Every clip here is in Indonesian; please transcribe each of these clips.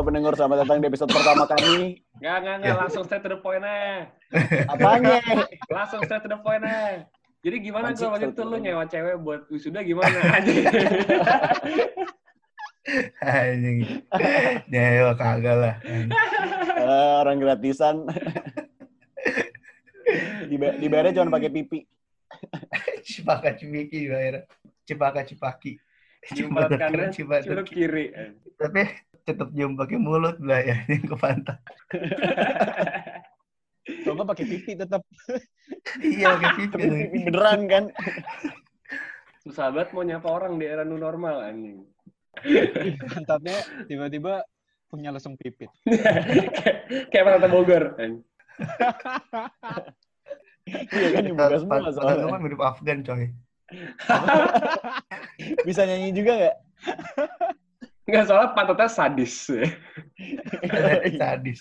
Halo pendengar, selamat datang di episode pertama kami. Nggak, nggak, nggak. Langsung straight to the point aja. Apanya? Langsung straight to the point aja. Jadi gimana gue waktu itu lu nyewa cewek buat wisuda gimana? Anjing. Nyewa kagak lah. Eh, orang gratisan. Diba- Dibayarnya cuma pakai pipi. Cipaka cipiki bayar. Cipaka cipaki. Cipaka kiri. Tapi tetap nyium pakai mulut lah ya yang ke pantat. Kalau nggak pakai pipi tetap. Iya pakai pipi. Tapi pipi beneran kan? Susah banget mau nyapa orang di era new normal anjing. Pantatnya tiba-tiba punya lesung pipit. Kayak- Pantai Bogor. Iya kan dibuka semua Pantat soalnya. kan mirip Afgan coy. Bisa nyanyi juga nggak? Nggak soalnya pantatnya sadis. Sadis.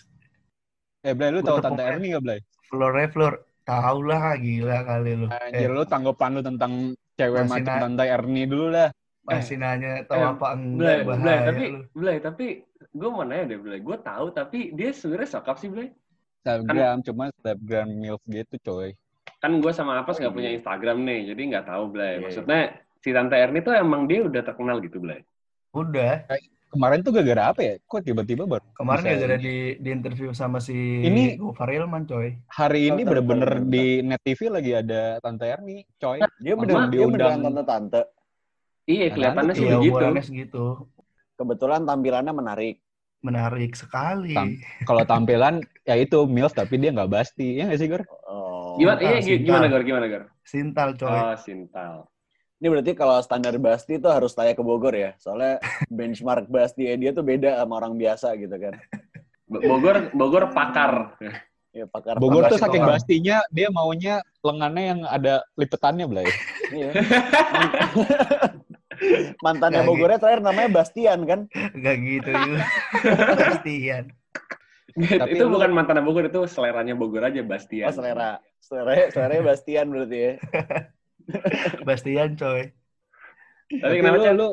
Eh, Blay, lu tahu Udah Tante Erni nggak, Blay? Flore Flor. Tahu lah gila kali lu. Anjir, Eh, lu tanggapan lu tentang cewek Masih macam na- Tante Erni dulu lah. masih nanya tahu eh, apa Blay, enggak Blay, bahaya tapi, lu. Blay, tapi gue mau nanya deh, Blay. Gue tahu, tapi dia sebenarnya sokap sih, Blay. Snapgram, cuma Snapgram MILF gitu, coy. Kan gue sama Apas nggak punya Instagram nih, jadi nggak tahu, Blay. Iya. Maksudnya si Tante Erni tuh emang dia udah terkenal gitu, Blay. Udah. Kemarin tuh gara-gara apa ya? Kok tiba-tiba baru Kemarin bisa- gara-gara di, di interview sama si Ini- Gofar Ilman coy. hari ini bener-bener di Net TV lagi ada Tante Erni, coy. Dia beneran, dia diundang. beneran tante-tante. Iya, Nah, kelihatannya sih Iya begitu. segitu. Kebetulan tampilannya menarik. Menarik sekali. Tam- Kalau tampilan ya itu MILF tapi dia nggak basti. Ya nggak sih, Gor? Oh. Gimana, iya, gimana, Gor? Gimana, Gor? Sintal coy. Oh, Sintal. Ini berarti kalau standar Basti itu harus tanya ke Bogor ya. Soalnya benchmark Basti dia tuh beda sama orang biasa gitu kan. Bo- Bogor, Bogor pakar. Ya pakar Bogor tuh saking orang. bastinya dia maunya lengannya yang ada lipetannya, Blay. Iya. Mantannya Nggak Bogornya terakhir namanya Bastian kan? Enggak gitu juga. Bastian. Tapi itu lu- bukan mantan Bogor, itu seleranya Bogor aja, Bastian. Oh selera. Selera, seleranya Bastian berarti ya. Bastian coy. Tapi kenapa, lu, lu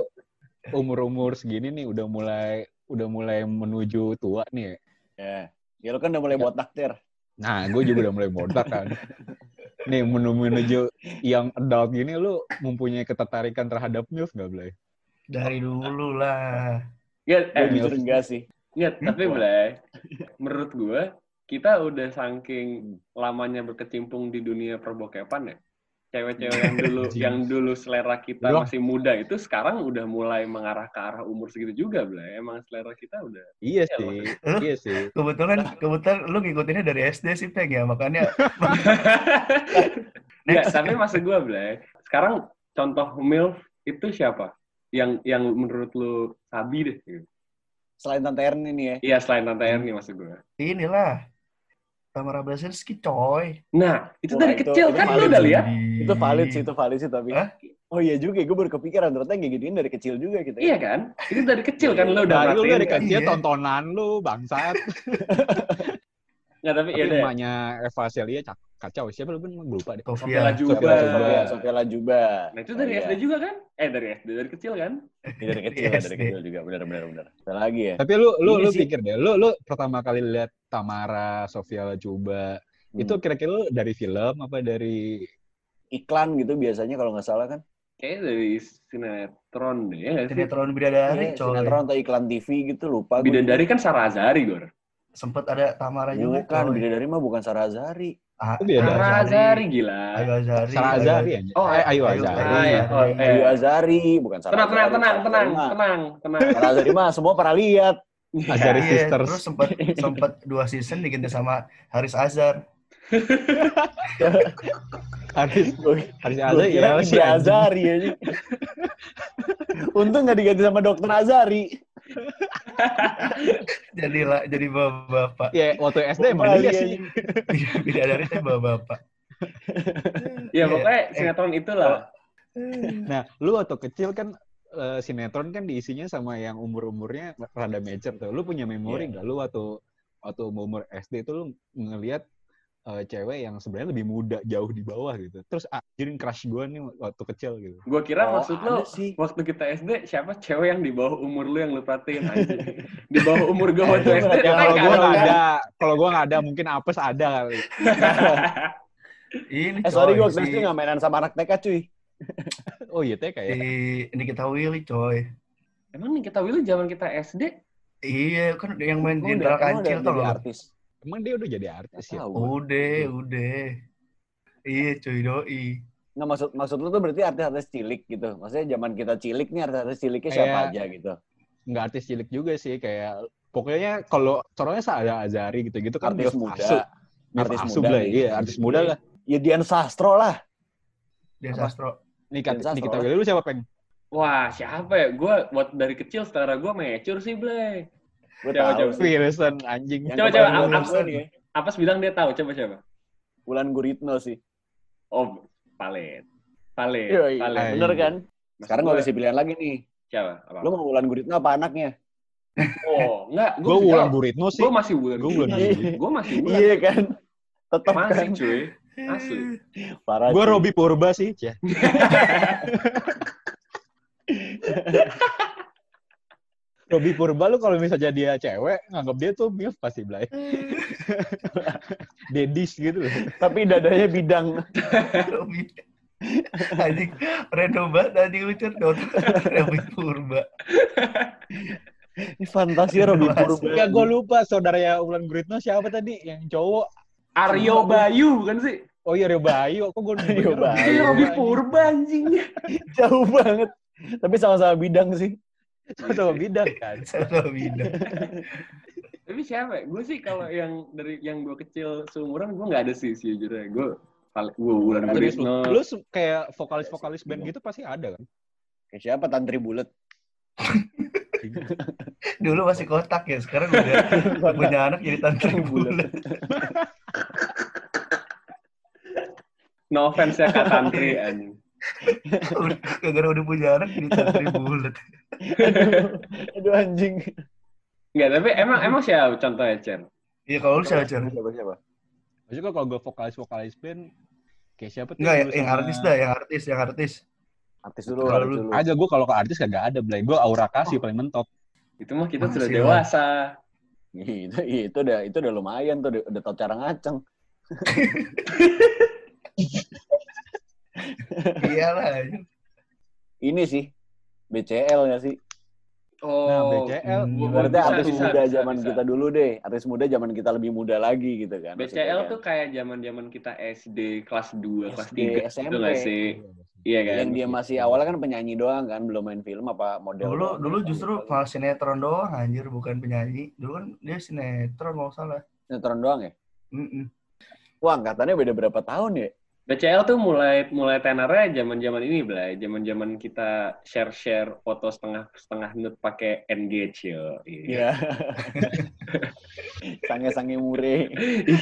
umur-umur segini nih udah mulai udah mulai menuju tua nih. ya. Ya. Ya lu kan udah mulai botak tir. Nah, gue juga udah mulai botak kan. Nih menuju yang adult gini lu mempunyai ketertarikan terhadap MILF gak, Blay? Dari dulu lah. Ya, eh, jujur enggak sih. ya, tapi Blay, menurut gue, kita udah saking lamanya berkecimpung di dunia perbokepan ya. Cewek-cewek yang dulu yang dulu selera kita masih muda itu sekarang udah mulai mengarah ke arah umur segitu juga, Blay. Emang selera kita udah Iya Iya, sih, Lu- iya sih. Kebetulan kebetulan lu ngikutinnya dari SD sih Peng ya, makanya Enggak, Next. tapi maksud gue, Blay, sekarang contoh MILF itu siapa? Yang yang menurut lu sabi deh. gitu. Selain Tante Erni nih ya. Iya, selain Tante Erni maksud gue. inilah Tamara Blazinski coy. Nah, itu Wah, dari itu- kecil itu kan lu udah lihat? Itu valid sih, itu valid sih tapi. Hah? Oh iya juga, gue baru kepikiran ternyata kayak giniin dari kecil juga gitu. Iya kan? Itu dari kecil kan lu udah Dari lu merhatiin dari kecil Iya. tontonan lu bangsat. Nggak, tapi Tapi iya deh. rumahnya Eva Celia kacau. Siapa lu pun gue lupa deh. Sofia. Lajuba. Sofia Lajuba. Sofia, Sofia Lajuba. Nah, itu dari Oh, SD iya. juga kan? Eh, dari SD, dari kecil kan? Iya, dari kecil, Dari dari kecil juga. Benar, benar, benar. Ada lagi ya. Tapi lu lu Ini lu sih- pikir deh, lu lu pertama kali lihat Tamara, Sofia Lajuba, Hmm. itu kira-kira lu dari film apa dari iklan gitu biasanya kalau nggak salah kan. Kayaknya dari sinetron deh, ya? Sinetron Bidadari Iya, coy. sinetron atau iklan TV gitu lupa. gue. Bidadari kan Sarah Azhari, Gor. Sempet ada Tamara juga Bukan. Bidadari mah bukan Sarah Azhari. Ah, Oh. Sarah Azhari, gila. Ayu Azari. Sarah Ayu- aja. Oh, eh, Ayu Ayu. Ah, iya. Oh, eh. Ayu Azari, bukan Sarah Tenang, tenang, tenang, tenang, tenang, tenang. Sarah Azhari mah semua pernah lihat. Azhari Iya, Sisters. Terus sempet sempet dua season diganti sama Haris Azhar. Haris Haris kira ya. Ide Azari aja. Untung nggak diganti sama dokter Azari. Jadi lah, jadi bapak-bapak. Ya, waktu SD emang dia aja. sih. Bidadari teh bapak-bapak. Ya, Iya. pokoknya Eh. sinetron itulah. Nah, lu waktu kecil kan eh, sinetron kan diisinya sama yang umur-umurnya rada mature tuh. Lu punya memori Iya. nggak? Lu waktu waktu umur SD itu lu ngelihat eh, cewek yang sebenarnya lebih muda jauh di bawah gitu. Terus anjir crush gue nih waktu kecil gitu. Gue kira Oh, maksud lo sih. waktu kita SD siapa cewek yang di bawah umur lu yang lu perhatiin anjing. di bawah umur gue waktu SD Ya kalau gue nggak ada. kalau gue nggak ada mungkin apes ada kali. Ini Eh sorry gue waktu SD nggak mainan sama anak TK cuy. Oh iya si kayak. ini kita Willy coy. Emang nih kita Willy zaman kita SD Iya kan yang main Jenderal Kancil nggak? artis. Emang dia udah jadi artis ya? Udah, udah. Iya cuy doi. Nggak maksud maksud lu tuh berarti artis-artis cilik gitu. Maksudnya zaman kita cilik nih artis-artis ciliknya siapa Kayak- aja gitu. Nggak artis cilik juga sih kayak pokoknya kalau contohnya ada Azari gitu-gitu kan Artis muda. Asu. Artis Asu muda lah, nih. iya artis muda lah. Ya Dian Sastro lah. Dia Apa? sastro. Nih Dian kata, nih Sastro kita lah. Willy lu siapa peng? Wah, siapa ya? Gue buat dari kecil setara gue mature sih, Blay. Gue Coba, tahu. coba. sih. Wilson anjing. Yang Coba, coba, gua apa- gue nih ya. Apa bilang dia tahu? Coba siapa? Wulan Guritno sih. Oh, Palet. Palet. Yoi, Palet. bener kan? Maksud Sekarang gua- gue kasih pilihan lagi nih. Siapa? Apa? Lu mau Wulan Guritno apa anaknya? Oh, enggak. Gue Wulan Guritno sih. Gue masih Wulan. Guritno. Gue masih Wulan. Iya kan? Tetap Masih, kan. cuy. Asli. Parah. Gue. Robi Purba sih. Robi Purba lu kalau misalnya dia cewek, nganggap dia tuh milf pasti Blay. Dedis gitu loh. Tapi dadanya bidang. Robi. Anjing, random banget anjing lucu dot. Robi Purba. Ini fantasi Robi. Purba. Ya gue lupa saudaranya Ulan Guritno siapa tadi yang cowok. Aryo Bayu, bukan sih? Oh iya Rio Bayu, kok gue Rio Bayu. Iya, Robi Purba, anjing. Jauh banget. Tapi sama-sama bidang sih. Sama bidang kan. Satu bidang. Tapi siapa? Gue sih kalau yang dari yang gue kecil seumuran gue nggak ada sih sejujurnya. Gue gue Wulan Serius lu, kayak vokalis-vokalis band gitu pasti ada kan? Kayak siapa Tantri Bulet? Dulu masih kotak ya, sekarang udah punya anak jadi tantri bulat. No offense ya Kak Tantri anjing. Gara-gara udah punya anak jadi tantri bulat. Aduh, aduh anjing. Enggak, tapi emang emang siapa contohnya, Chen? Iya kalau lu siapa Cer? Siapa siapa? Maksudnya kalau gue vokalis-vokalis band, kayak siapa tuh? Enggak, yang, sama- artis dah, yang artis, yang artis. Artis dulu, Kalau artis lu- dulu. Aja gue kalau ke artis kagak ada, Blay. Gue aura kasih paling mentok. Itu mah kita sudah dewasa. Itu, itu udah itu udah lumayan tuh, udah, udah tau cara ngaceng. Iyalah. Ini sih BCL ya sih. Oh, Nah, BCL. Hmm. Berarti bisa, artis bisa, muda bisa, zaman bisa. kita dulu deh. Artis muda zaman kita lebih muda lagi gitu kan. BCL kan. tuh kayak zaman-zaman kita SD kelas 2, kelas 3 SMP. itu nggak sih? Iya kan? yang dia masih awalnya kan penyanyi doang kan, belum main film apa model. Dulu doang. dulu justru malah sinetron doang anjir bukan penyanyi. Dulu kan dia sinetron nggak salah. sinetron doang ya. Mm-mm. Wah, angkatannya beda berapa tahun ya? BCL tuh mulai mulai tenornya zaman-zaman ini, Blay. Zaman-zaman kita share-share foto setengah setengah nude pakai engage yo. Iya. Sange-sange mure.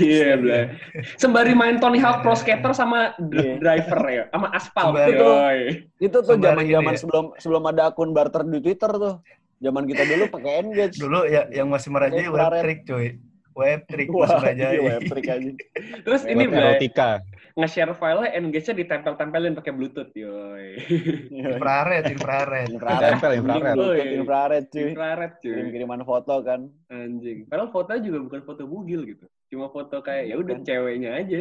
Iya, Blay. Sembari main Tony Hawk Pro Skater sama Iya. dr- driver ya, sama aspal. Sembari- Yoi. Itu tuh ini ya. sebelum sebelum ada akun barter di Twitter tuh. Zaman kita dulu pakai Engage. Dulu ya yang masih merajai infrared. trick cuy. Web trick Wah, masih iya, web trick aja. Terus ini, Lewat Blay, Erotika. nge-share file-nya engage-nya ditempel-tempelin pakai Bluetooth, yoi. Infrared, infrared. infrared. Tempel infrared. Bluetooth, infrared cuy. Infrared, cuy. Kirim-kiriman foto kan. Anjing. Padahal fotonya juga bukan foto bugil gitu. Cuma foto kayak ya udah Bukan. ceweknya aja.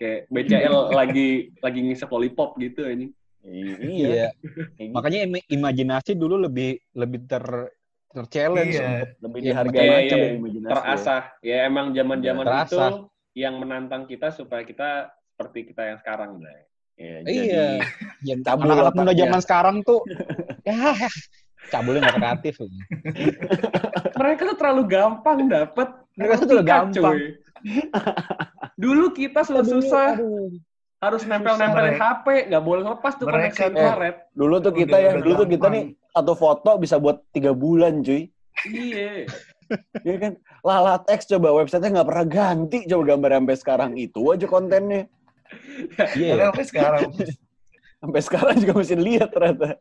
Kayak BCL lagi lagi ngisep lollipop gitu anjing. Iya. Iya. Makanya im- imajinasi dulu lebih lebih ter ter-challenge Iya. lebih Iya, dihargai iya, macam iya. ya imajinasi. Terasah. Ya emang zaman-zaman Iya, itu terasah. yang menantang kita supaya kita seperti kita yang sekarang, Bray. Iya. Iya. Jadi Ya, Cabul anak-anak muda otaknya. zaman sekarang tuh ya cabulnya nggak kreatif. Mereka tuh terlalu gampang dapet Mereka tuh terlalu gampang. cuy. Dulu kita susah-susah harus nempel-nempelin HP, nggak boleh lepas tuh Mereka koneksi tuh- infrared. Dulu tuh kita Udah- ya, dulu tuh kita nih satu foto bisa buat tiga bulan cuy. Iya. Iya kan? Lalatex coba websitenya nggak pernah ganti coba gambar sampai sekarang itu aja kontennya. Iya. Tapi sampai sekarang Sampai sekarang juga mesti lihat ternyata.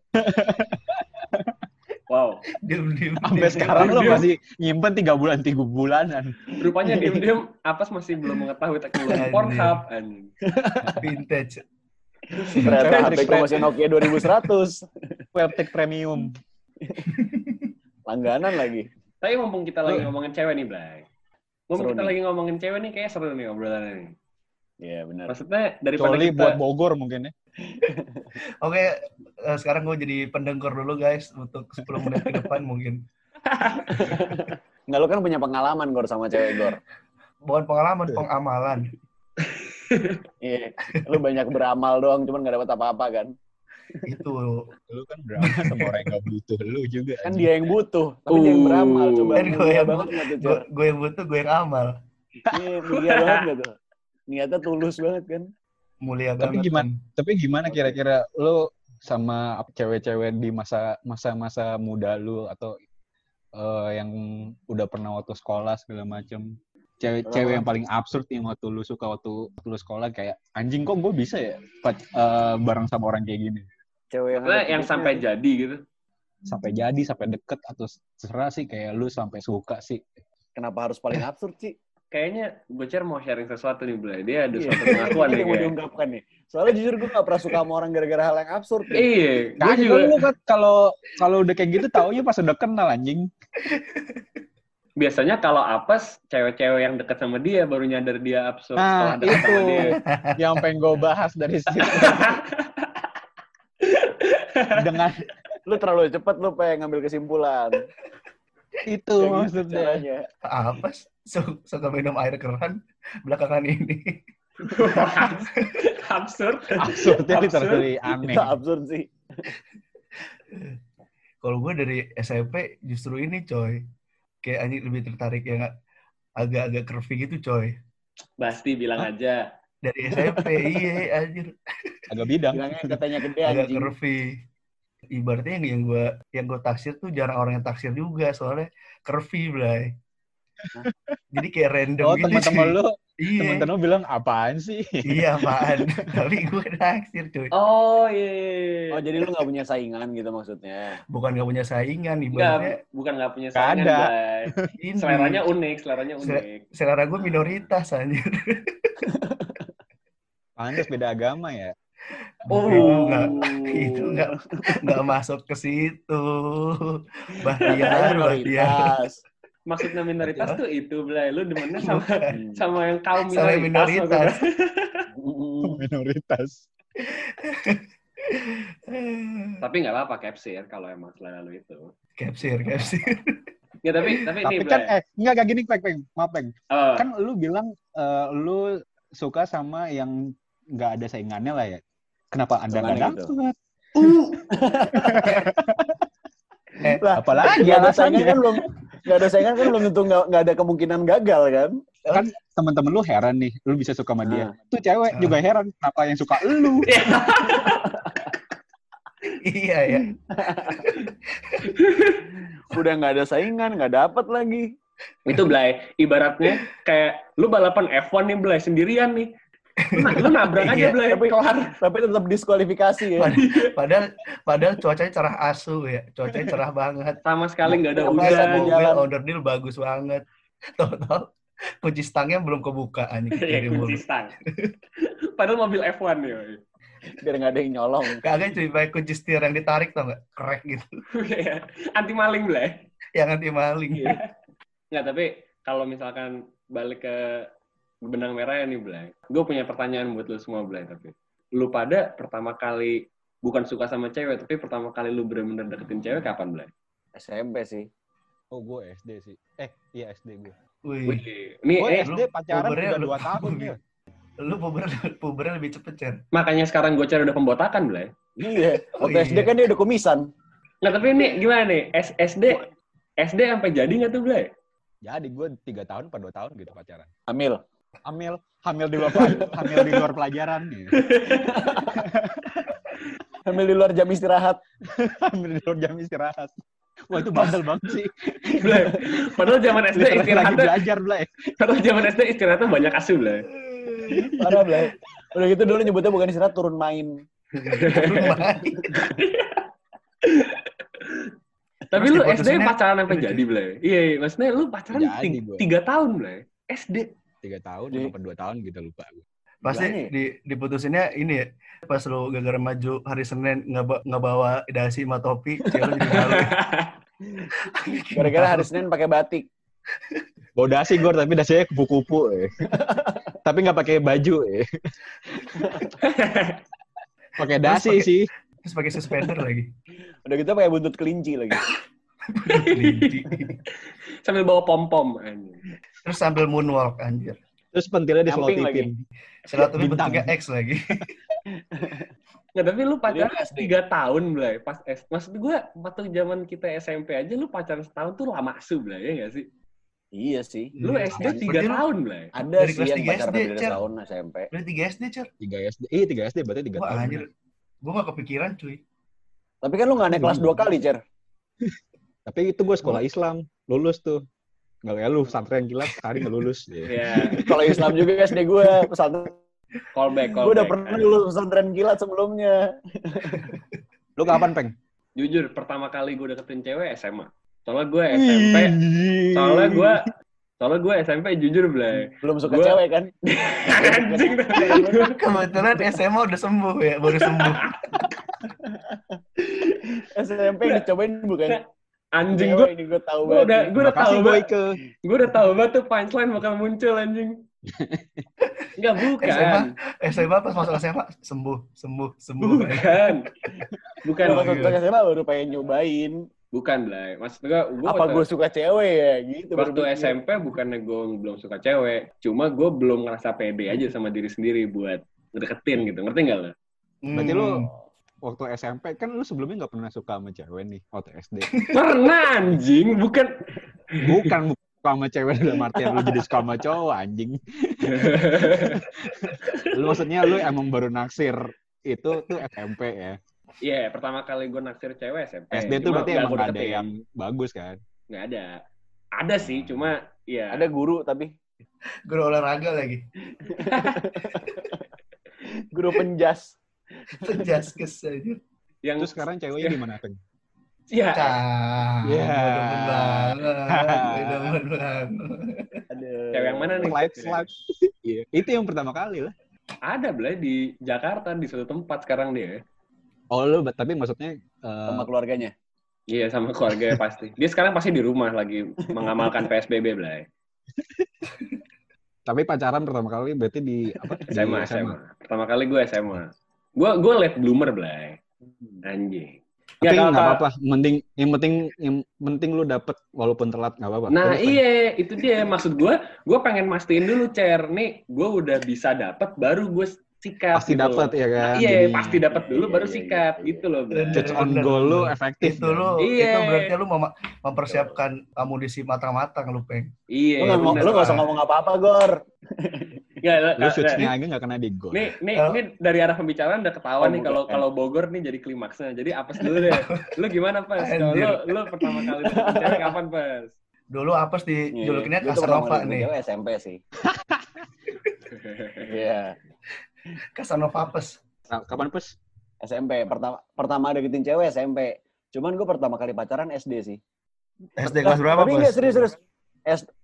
Wow. Diem-diem. Sampai diem-diem. sekarang lo Diem. masih nyimpen tiga bulan tiga bulanan. Rupanya diem-diem Apas masih belum mengetahui teknologi. Pornhub. anjing. Vintage. Ternyata HP trik- masih Nokia 2100. Webtech premium. Langganan lagi. Tapi mumpung kita lagi ngomongin cewek nih, Blay. Mumpung Seru kita nih. lagi ngomongin cewek nih, kayak seru nih obrolannya nih. Iya benar. Maksudnya daripada Kecuali kita... buat Bogor mungkin ya. Oke, eh, sekarang gue jadi pendengkur dulu guys untuk 10 menit ke depan mungkin. Enggak lu kan punya pengalaman Gor sama cewek Gor. Bukan pengalaman, pengamalan. Iya. Lu banyak beramal doang cuman gak dapat apa-apa kan. Itu. Lu kan drama sama orang yang gak butuh lu juga. Kan dia yang butuh, tapi dia yang Uh. beramal. Coba Kan gue yang banget Gue gue yang butuh, gue yang amal. Iya, mulia banget gak tuh? Niatnya tulus banget kan. Mulia Tapi banget. gimana? Om. Tapi gimana kira-kira lu sama cewek-cewek di masa masa-masa muda lu atau eh, yang udah pernah waktu sekolah segala macem cewek cewek yang paling absurd yang waktu lu suka waktu, lu sekolah kayak anjing kok gue bisa ya eh, bareng sama orang kayak gini Cewek yang yang sampai sih. jadi gitu. sampai jadi sampai deket atau terserah sih kayak lu sampai suka sih Kenapa harus paling absurd sih? Kayaknya Bocer mau sharing sesuatu nih, Blay. Dia ada Iya. suatu pengakuan nih yang mau diungkapkan nih. Soalnya jujur gue gak pernah suka sama orang gara-gara hal yang absurd. nih. Iya, gue Kagak juga lu kan kalau kalau udah kayak gitu taunya pas udah kenal anjing biasanya kalau apes, cewek-cewek yang deket sama dia baru nyadar dia absurd nah itu sama dia. yang pengen gue bahas dari situ dengan Lu terlalu cepet lu pengen ngambil kesimpulan. itu Kayak gitu maksudnya caranya. Apa? Suka minum air keran belakangan ini. absurd. absurdnya Absurd. literally aneh Itu absurd sih. Kalau gue dari SMP justru ini coy. Kayak anjing lebih tertarik yang agak-agak curvy gitu coy. Basti bilang aja. Dari SMP, iya anjir. agak bidang Bilangnya katanya gede Agak anjing. curvy. Ibaratnya yang, yang gue yang gue taksir tuh jarang orang yang taksir juga soalnya curvy Blay. Jadi kayak random oh gitu teman-teman lu Iya. teman-teman lu bilang apaan sih Iya apaan. Tapi gue naksir cuy. Oh iya. iya, iya. Oh jadi lu gak punya saingan gitu maksudnya. Bukan gak punya saingan, ibaratnya bukan nggak punya saingan, ada. Seleranya unik, seleranya Sel- unik. selera gue minoritas anjir. pantas beda agama ya Oh. Itu nggak itu nggak nggak masuk ke situ. Bahtiar, Bahtiar. minoritas. Maksudnya minoritas tuh itu, Blay. Lu demennya sama sama yang kaum Sama minoritas. minoritas. minoritas Tapi nggak apa-apa capsir kalau emang selera lu itu. Capsir, capsir. Ya tapi tapi, tapi ini kan Blay. eh enggak kayak gini peng peng maaf peng Oh, kan lu bilang eh, lu suka sama yang nggak ada saingannya lah ya kenapa anda nggak gitu? dapet Eh, Lah, apalagi Gak ada saingan kan belum Gak ada saingan kan belum tentu gak, nggak ada kemungkinan gagal kan? kan teman-teman lu heran nih lu bisa suka sama dia Ah. tuh cewek Ah. juga heran kenapa yang suka lu iya ya. Udah nggak ada saingan, nggak dapet lagi. itu Blay. Ibaratnya kayak lu balapan F1 nih Blay sendirian nih. Lu, nabrak aja Iya, Blay. tapi- Kelar. Tapi tetap diskualifikasi ya. Padahal padahal cuacanya cerah asu ya. Cuacanya cerah banget. Sama sekali nggak ada satu hujan. mobil order deal bagus banget. Tahu-tahu kunci stangnya belum kebuka anjing Ya, dari kunci stang. Padahal mobil F1 ya. Biar nggak ada yang nyolong. Kagak cuy, pakai kunci setir yang ditarik tau nggak? Krek gitu. Anti maling Blay. Yang anti maling. Nggak, tapi kalau misalkan balik ke benang merah ya nih, Blay. Gue punya pertanyaan buat lu semua, Blay. Tapi lu pada pertama kali bukan suka sama cewek, tapi pertama kali lu bener-bener deketin cewek kapan, Blay? SMP sih. oh gue SD sih eh iya SD gue Wih, Wih, ini gue eh, SD pacaran udah lu- dua tahun ya lu puber pubernya lebih cepet Cer. makanya sekarang gue cari udah pembotakan, Blay. Iya. Oh, Waktu SD iya. kan dia udah kumisan. Nah, tapi ini gimana nih? S SD SD sampai jadi nggak tuh, Blay? jadi gue tiga tahun atau dua tahun gitu pacaran Amil. Hamil hamil di luar hamil di luar pelajaran nih Amil di luar jam istirahat. hamil di luar jam istirahat wah itu bandel banget sih Blay. Padahal zaman SD lagi istirahatnya, belajar Blay. padahal zaman SD istirahatnya banyak asu, Blay. Parah, Blay. Udah gitu dulu nyebutnya bukan istirahat, turun main. Tapi lu SD pacaran sampai lucu. jadi, Blay? Iya, iya. Maksudnya lu pacaran Jadi tiga tahun, Blay? SD. Tiga tahun Di- apa dua tahun gitu lupa gue. Pasti Gimana ya? di, diputusinnya ini ya. Pas lu gara-gara maju hari Senin nggak nggak bawa dasi sama topi, cewek jadi malu. Gara-gara hari Senin pakai batik. Bawa dasi gue tapi dasinya kupu-kupu. Eh. tapi nggak pakai baju. Eh. pakai dasi pakai- sih. Terus pakai suspender lagi. Udah gitu pakai buntut kelinci lagi. Kelinci. Sambil bawa pom-pom. anjing. Terus sambil moonwalk anjir. Terus pentilnya di Nyamping lagi. floating. Selatu Bintang. bentuknya X lagi. Nggak, tapi lu pacaran tiga tahun, Blay. Pas S. Maksud gue, waktu zaman kita SMP aja, lu pacaran setahun tuh lama su, Blay. Ya nggak sih? Iya sih. Lu Iya. SD tiga Berarti tahun, Blay. Ada Dari sih kelas yang tiga pacaran SD, beda tahun SMP. Dari 3 SD, Cer. 3 SD. Eh, 3 SD berarti 3 Wah, tahun. anjir. Gue gak kepikiran, cuy. Tapi kan lu nggak naik kelas dua kali, Cer. Tapi itu gue sekolah Islam. Lulus tuh. Nggak kayak lu, pesantren gila, sekali nggak lulus. Iya. Iya. Kalau Islam juga SD gue pesantren. Callback, Gue udah pernah lulus pesantren kilat sebelumnya. Lu kapan, Peng? Jujur, pertama kali gue deketin cewek SMA. Soalnya gue SMP, soalnya gue soalnya gue SMP jujur, Blay. Belum suka Gua- cewek kan? Anjing. Kebetulan SMA udah sembuh ya, baru sembuh. SMP dicobain bukan Anjing gue, ini gue tahu gue udah, banget. gue udah tahu banget, gue udah tahu banget tuh punchline bakal muncul anjing. Enggak bukan, SMA? SMA pas masuk SMA sembuh, sembuh, sembuh. bukan, bukan, Oh, masuk iya. SMA baru pengen nyobain. bukan Blay. Maksud gue, gue Apa gue suka cewek ya? Gitu. waktu mikir. SMP bukannya gue belum suka cewek, cuma gue belum ngerasa pede aja sama diri sendiri buat deketin gitu, ngerti nggak lo? Berarti lu Hmm. Waktu SMP kan lu sebelumnya nggak pernah suka sama cewek nih waktu SD. Pernah anjing, bukan. Bukan suka sama cewek dalam artian lu jadi suka sama cowok anjing. Lu maksudnya lu emang baru naksir itu tuh SMP ya. Iya, pertama kali gue naksir cewek SMP. SD tuh berarti emang ada yang bagus kan. nggak ada. Ada sih, cuma ya. Ada guru tapi Guru olahraga lagi. guru penjas. Jaskes aja. yang Terus sekarang ceweknya di mana, Peng? ya Cah, Iya. demen banget, cewek yang mana nih? Slide slide. Iya. Itu yang pertama kali lah. Ada belai di Jakarta di suatu tempat sekarang dia. Oh lu tapi maksudnya eh, sama keluarganya. Iya sama keluarga pasti. Dia sekarang pasti di rumah lagi mengamalkan PSBB belai. tapi pacaran pertama kali berarti di apa? Di SMA, SMA. Pertama kali gue SMA. Gue gue late bloomer belai. Anjing. Tapi Ya, nggak apa-apa. Mending yang penting yang penting lu dapet walaupun telat nggak apa-apa. Nah Terus, iya, itu dia maksud gue. Gue pengen mastiin dulu, Cer. Nih, gue udah bisa dapet, baru gue sikat. pasti gitu. dapat ya kan. Nah, iya, jadinya. pasti dapat dulu, Iya, baru iya, sikat. iya, Gitu loh, Bray. Shots on Bener, goal lu efektif. Itu kan? lu, Iya. itu berarti lu mem- mempersiapkan amunisi matang-matang lu, Peng. Iya. Lu nggak usah ngomong apa-apa, Gor. Nggak, Lu shootnya aja nggak kena di gol. Nih, nih, Oh. nih dari arah pembicaraan udah ketahuan Oh, nih kalau kalau Bogor nih jadi klimaksnya. Jadi apes dulu deh. Lu gimana pas? Kalau lu, lu pertama kali cewek kapan pas? Dulu apes di Iya, julukinnya Casanova nih. cewek SMP sih. Iya. Casanova apes. Kapan pes? SMP pertama pertama deketin cewek SMP. Cuman gue pertama kali pacaran SD sih. SD kelas berapa, Tapi Bos? enggak serius serius. S-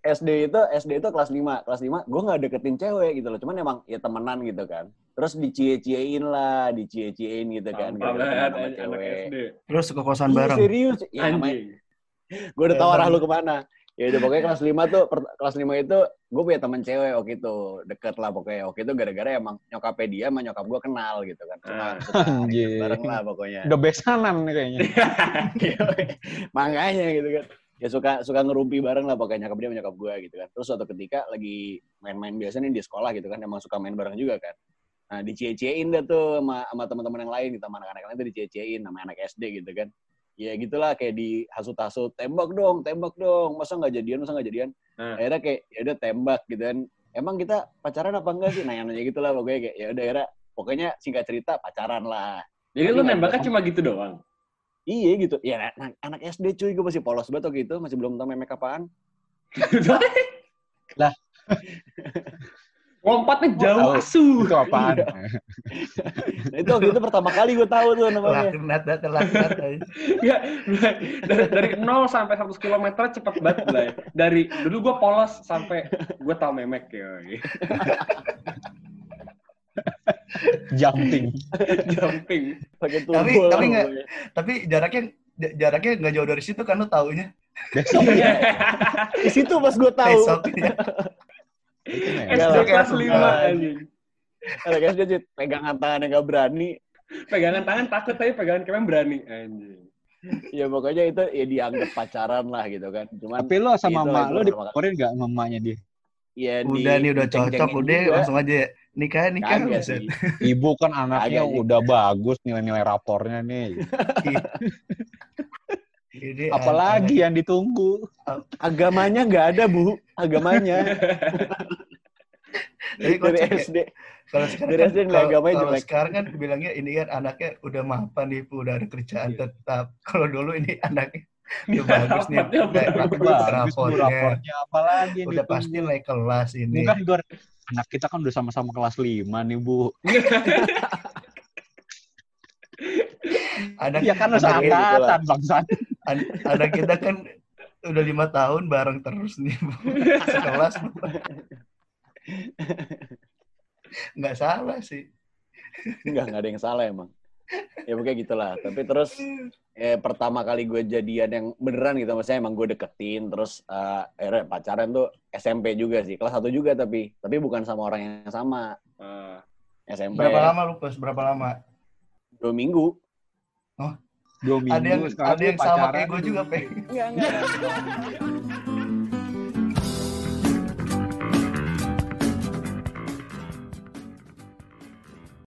SD itu SD itu kelas 5. Kelas 5 gue nggak deketin cewek gitu loh. Cuman emang ya temenan gitu kan. Terus dicie-ciein lah, dicie-ciein gitu kan. Gara-gara banget sama anak cewek. SD. Terus ke kosan Iya, bareng. serius. Ya, gue udah tahu arah lu ke mana. Ya udah pokoknya kelas 5 tuh, per- kelas 5 itu gue punya temen cewek waktu itu. Deket lah pokoknya. Waktu itu gara-gara emang nyokapnya dia sama nyokap gue kenal gitu kan. Suka, Ah. suka bareng lah pokoknya. Udah besanan kayaknya. Makanya gitu kan. Ya suka suka ngerumpi bareng lah pokoknya nyokap dia nyokap gue gitu kan. Terus suatu ketika lagi main-main biasa nih di sekolah gitu kan. Emang suka main bareng juga kan. Nah dicie-ciein dah tuh sama, sama teman-teman yang lain gitu. Sama anak-anak lain tuh dicie-ciein sama anak SD gitu kan. Ya gitulah kayak dihasut-hasut. Tembak dong, tembak dong. Masa nggak jadian, masa nggak jadian. Nah. Akhirnya kayak ya udah tembak gitu kan. Emang kita pacaran apa enggak sih? Nanya-nanya gitu lah pokoknya kayak ya udah akhirnya pokoknya singkat cerita pacaran lah. Jadi Tapi lu nembaknya cuma gitu doang. Iya gitu. Ya anak, anak SD cuy, gue masih polos banget waktu itu, masih belum tahu memek apaan. Lompatnya jauh Tahu. asu. Itu apaan? Nah, itu waktu itu pertama kali gue tahu tuh namanya. Laknat, aja. Ya, dari, dari 0 sampai 100 km cepet banget, Blay. Dari dulu gue polos sampai gue tau memek ya. Jumping. Jumping. Pakai Tapi- tapi nggak- pokoknya. Tapi jaraknya jaraknya nggak jauh dari situ kan lu taunya. Besoknya. Di situ pas gue tahu. Besoknya. Itu ya. SD kelas kayak 5 suka. anjing. Ada guys dia pegangan tangan yang gak berani. Pegangan tangan takut tapi pegangan kemen berani. Anjing. Ya pokoknya itu ya dianggap pacaran lah gitu kan. Cuman Tapi lo sama Itu mak lo nggak sama emaknya dia? Ya di Udah nih udah cocok udah juga. langsung aja ya. nikah nikah Kagak sih. Ibu kan anaknya Kagak, udah bagus nilai-nilai rapornya nih. Ini Apalagi yang ditunggu? Agamanya nggak ada bu, agamanya Tapi dari ya. SD. Kalau sekarang Dari kan, SD nilai kalau, agamanya kalau jelek. sekarang kan bilangnya ini kan anaknya udah mapan nih, Bu, udah ada kerjaan Iya. tetap. Kalau dulu ini anaknya udah Nilai bagus nih, rapornya apalagi Udah pasti naik kelas ini. Bukan gua anak kita kan udah sama-sama kelas 5 nih bu. Anak, Ya kan harus Anak gitu lah. angkatan bangsat. an- anak kita kan udah lima tahun bareng terus nih, Bu. Sekelas. Bu. Nggak salah sih. Enggak, nggak ada yang salah emang. Ya pokoknya gitulah. Tapi terus eh, pertama kali gue jadian yang beneran gitu, maksudnya emang gue deketin, terus eh, akhirnya pacaran tuh SMP juga sih, kelas 1 juga tapi, tapi bukan sama orang yang sama. Ah, SMP Berapa lama lu, Pas? Berapa lama? dua minggu. Dua minggu Ada yang ada yang sama pacaran. kayak gue juga, Pe. Enggak, enggak.